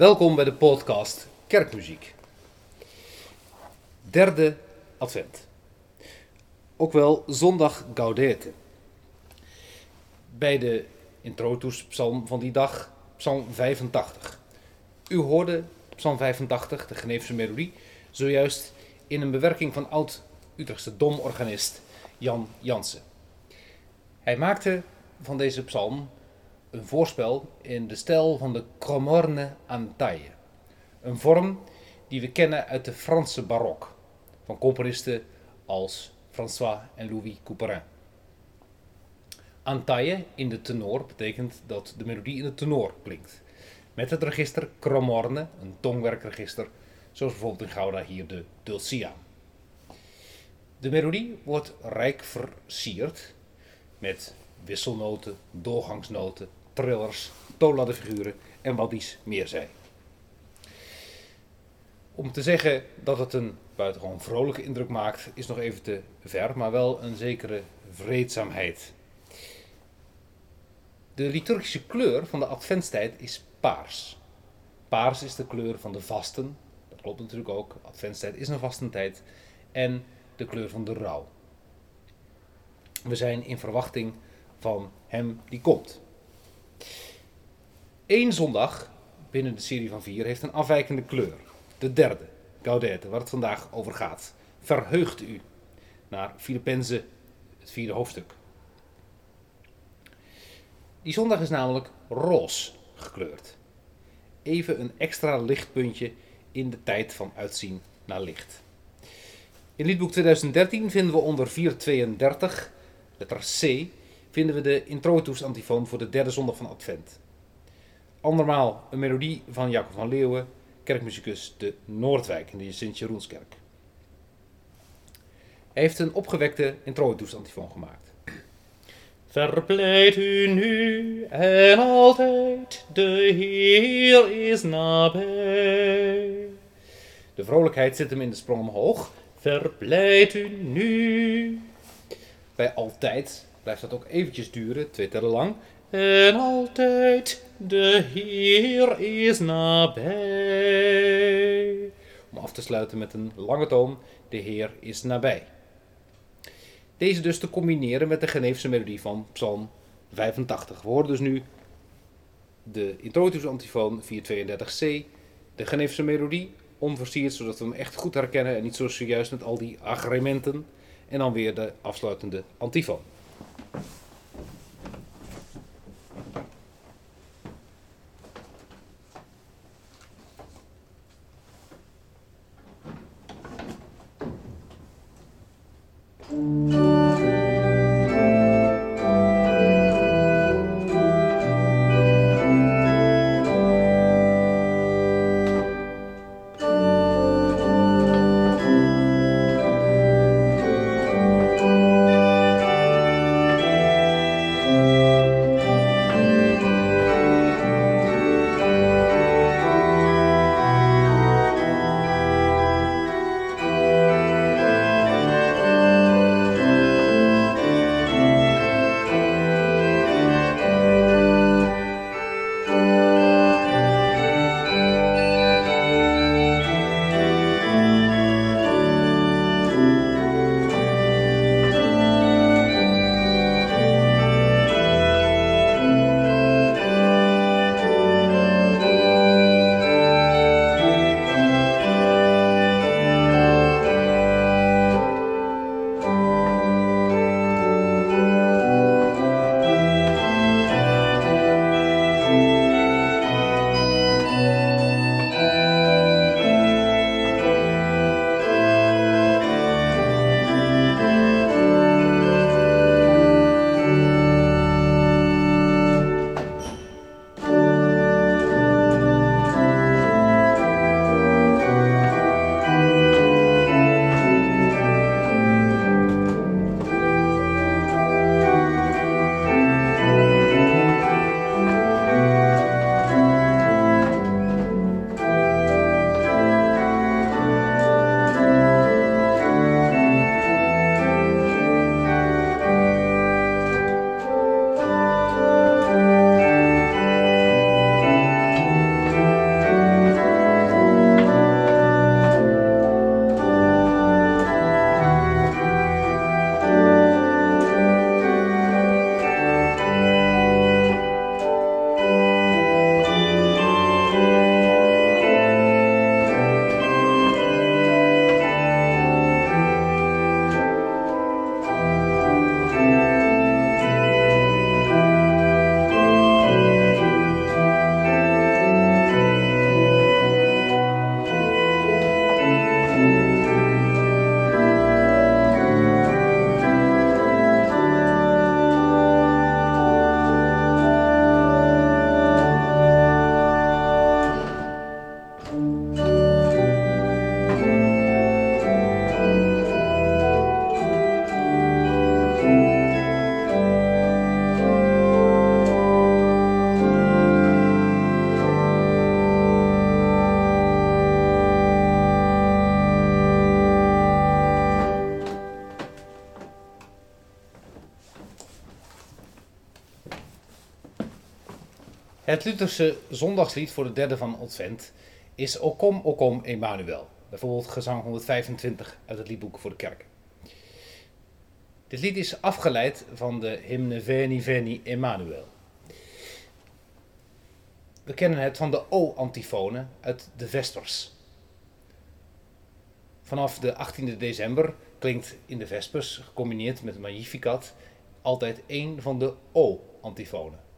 Welkom bij de podcast Kerkmuziek. Derde Advent. Ook wel Zondag Gaudete. Bij de introductiepsalm van die dag, Psalm 85. U hoorde Psalm 85, de Geneefse melodie, zojuist in een bewerking van oud-Utrechtse domorganist Jan Jansen. Hij maakte van deze psalm een voorspel in de stijl van de Cromorne Antaille. Een vorm die we kennen uit de Franse barok, van componisten als François en Louis Couperin. Antaille in de tenor betekent dat de melodie in de tenor klinkt. Met het register Cromorne, een tongwerkregister, zoals bijvoorbeeld in Gouda hier de Dulcia. De melodie wordt rijk versierd met wisselnoten, doorgangsnoten, trillers, figuren en wat iets meer zijn. Om te zeggen dat het een buitengewoon vrolijke indruk maakt, is nog even te ver, maar wel een zekere vreedzaamheid. De liturgische kleur van de adventstijd is paars. Paars is de kleur van de vasten, dat klopt natuurlijk ook, adventstijd is een vastentijd, en de kleur van de rouw. We zijn in verwachting van hem die komt. Eén zondag binnen de serie van vier heeft een afwijkende kleur. De derde, Gaudete, waar het vandaag over gaat. Verheugt u naar Filippenzen, het vierde hoofdstuk. Die zondag is namelijk roze gekleurd. Even een extra lichtpuntje in de tijd van uitzien naar licht. In liedboek 2013 vinden we onder 432, letter C, vinden we de introitus antifoon voor de derde zondag van Advent. Andermaal een melodie van Jacob van Leeuwen, kerkmuzikus de Noordwijk in de Sint-Jeroenskerk. Hij heeft een opgewekte introitus antifoon gemaakt. Verpleit u nu en altijd, de Heer is nabij. De vrolijkheid zit hem in de sprong omhoog. Verpleit u nu. Bij altijd blijft dat ook eventjes duren, twee tellen lang. En altijd, de Heer is nabij. Om af te sluiten met een lange toon, de Heer is nabij. Deze dus te combineren met de Geneefse melodie van Psalm 85. We horen dus nu de introitus antifoon 432c, de Geneefse melodie, onversierd, zodat we hem echt goed herkennen en niet zo serieus met al die agrementen. En dan weer de afsluitende antifoon. Het Lutherse zondagslied voor de derde van Advent is O kom, O kom, Emmanuel. Bijvoorbeeld gezang 125 uit het liedboek voor de kerk. Dit lied is afgeleid van de hymne Veni Veni Emmanuel. We kennen het van de O-antifone uit de Vespers. Vanaf de 18e december klinkt in de Vespers, gecombineerd met Magnificat, altijd één van de O-antifonen.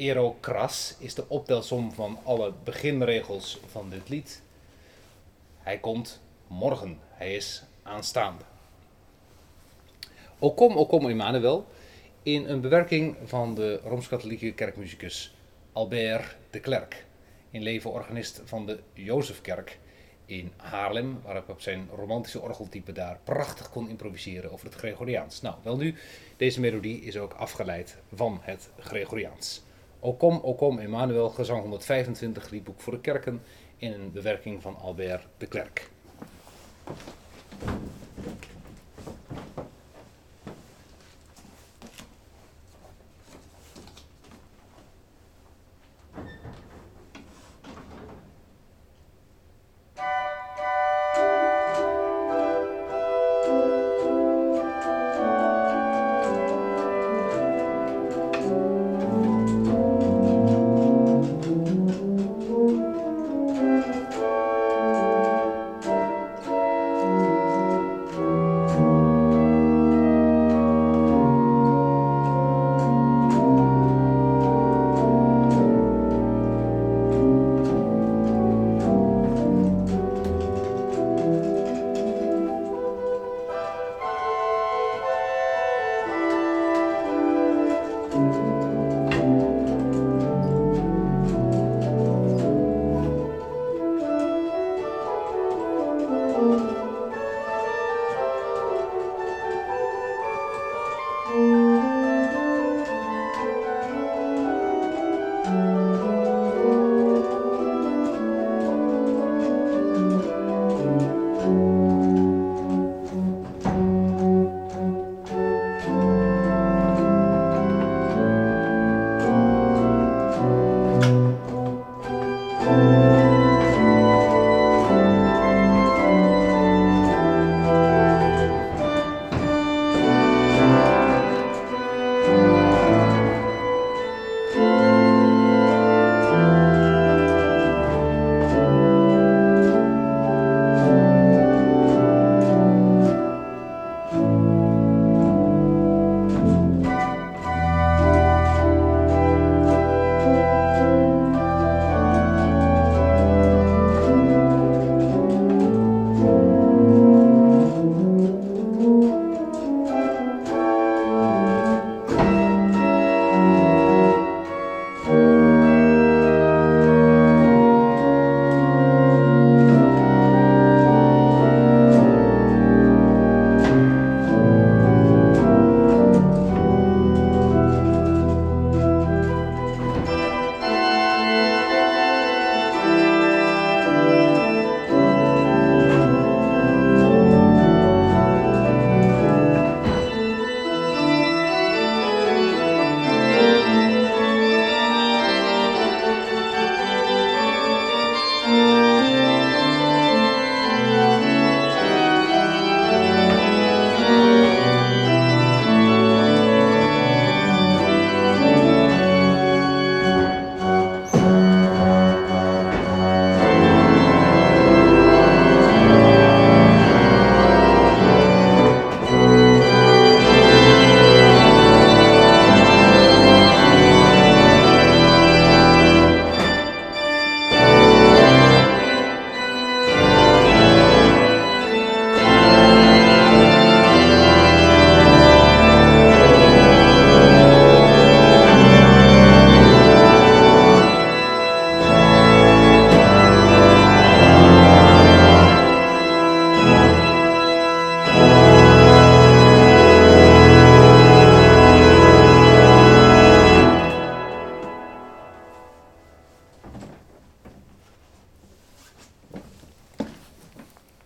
Ero Kras is de optelsom van alle beginregels van dit lied. Hij komt morgen, hij is aanstaande. O kom, o kom Emmanuel, in een bewerking van de Rooms-Katholieke kerkmuzikus Albert de Klerk, in leven organist van de Jozefkerk in Haarlem, waar ik op zijn romantische orgeltype daar prachtig kon improviseren over het Gregoriaans. Nou, wel nu, deze melodie is ook afgeleid van het Gregoriaans. O kom, o kom, Emmanuel, gezang 125, liedboek voor de kerken, in een bewerking van Albert de Klerk.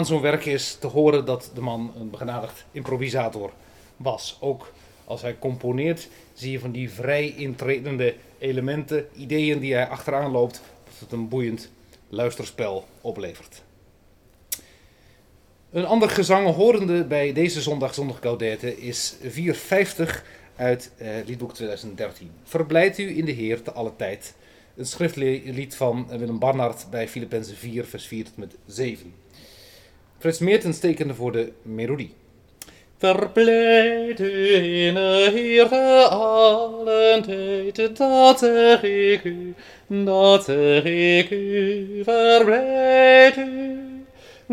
Aan zo'n werk is te horen dat de man een begenadigd improvisator was. Ook Als hij componeert, zie je van die vrij intredende elementen, ideeën die hij achteraan loopt, dat het een boeiend luisterspel oplevert. Een ander gezang horende bij deze zondag, zondag Gaudete, is 450 uit eh, liedboek 2013. Verblijdt u in de Heer te alle tijd. Een schriftlied van Willem Barnard bij Filippenzen 4, vers 4 tot met 7. Frits Meertens tekende voor de melodie. Verblijd u in de Heer te allen tijd, dat zeg ik u, dat zeg ik u. Verblijd u,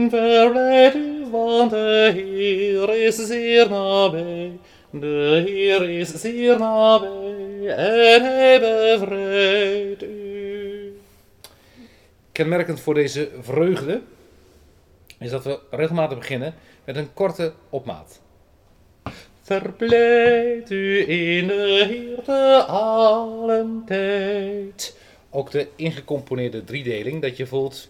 verblijd u, want de Heer is zeer nabij. De Heer is zeer nabij en hij bevrijdt u. Kenmerkend voor deze vreugde is dat we regelmatig beginnen met een korte opmaat. Verblijd u in de Heer te allen tijd. Ook de ingecomponeerde driedeling dat je voelt.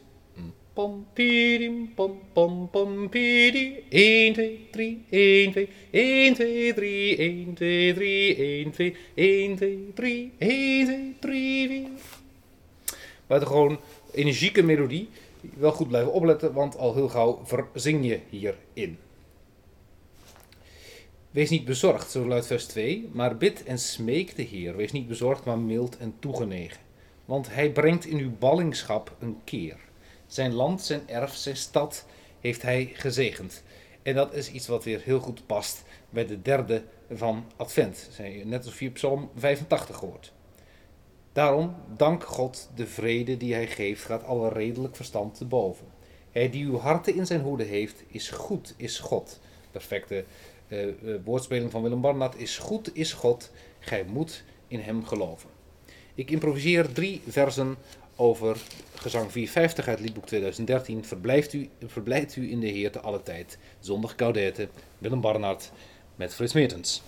Pom, pidim, pom, pom, pom, pidi. 1, 2, 3, 1, 2, 1, 2, 3, 1, 2, 3, 1, 2, 1, 2, 3, 1, 2, 3, 4. Buitengewoon energieke melodie. Wel goed blijven opletten, want al heel gauw verzing je hierin. Wees niet bezorgd, zo luidt vers 2, maar bid en smeek de Heer. Wees niet bezorgd, maar mild en toegenegen. Want hij brengt in uw ballingschap een keer. Zijn land, zijn erf, zijn stad heeft hij gezegend. En dat is iets wat weer heel goed past bij de derde van Advent. Net als via Psalm 85 gehoord. Daarom, dank God, de vrede die hij geeft, gaat alle redelijk verstand te boven. Hij die uw harten in zijn hoede heeft, is goed, is God. Perfecte uh, uh, woordspeling van Willem Barnard is goed, is God. Gij moet in hem geloven. Ik improviseer drie versen over gezang 450 uit liedboek 2013. Verblijft u, u in de Heer te alle tijd. Zondag Gaudete, Willem Barnard met Frits Meertens.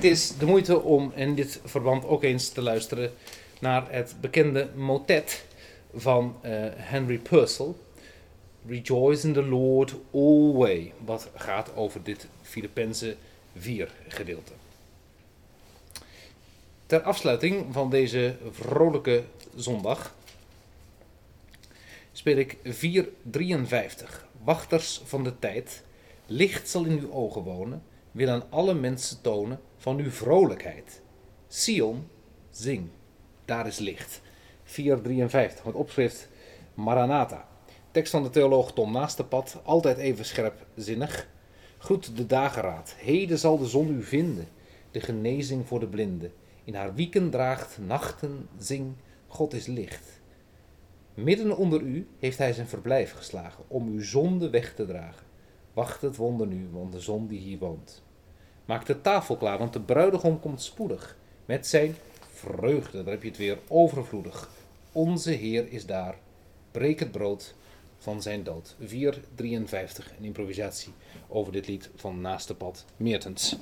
Het is de moeite om in dit verband ook eens te luisteren naar het bekende motet van uh, Henry Purcell. Rejoice in the Lord always. Wat gaat over dit Filippenzen 4 gedeelte. Ter afsluiting van deze vrolijke zondag speel ik 453. Wachters van de tijd. Licht zal in uw ogen wonen. Wil aan alle mensen tonen van uw vrolijkheid. Sion, zing. daar is licht. 453, met opschrift Maranatha. Tekst van de theoloog Tom Naastenpad, altijd even scherpzinnig. Groet de dageraad, heden zal de zon u vinden, de genezing voor de blinden. In haar wieken draagt nachten, zing, God is licht. Midden onder u heeft hij zijn verblijf geslagen, om uw zonde weg te dragen. Wacht het wonder nu, want de zon die hier woont. Maak de tafel klaar, want de bruidegom komt spoedig. Met zijn vreugde, daar heb je het weer, overvloedig. Onze Heer is daar. Breek het brood van zijn dood. 453, een improvisatie over dit lied van Naast Pad Meertens.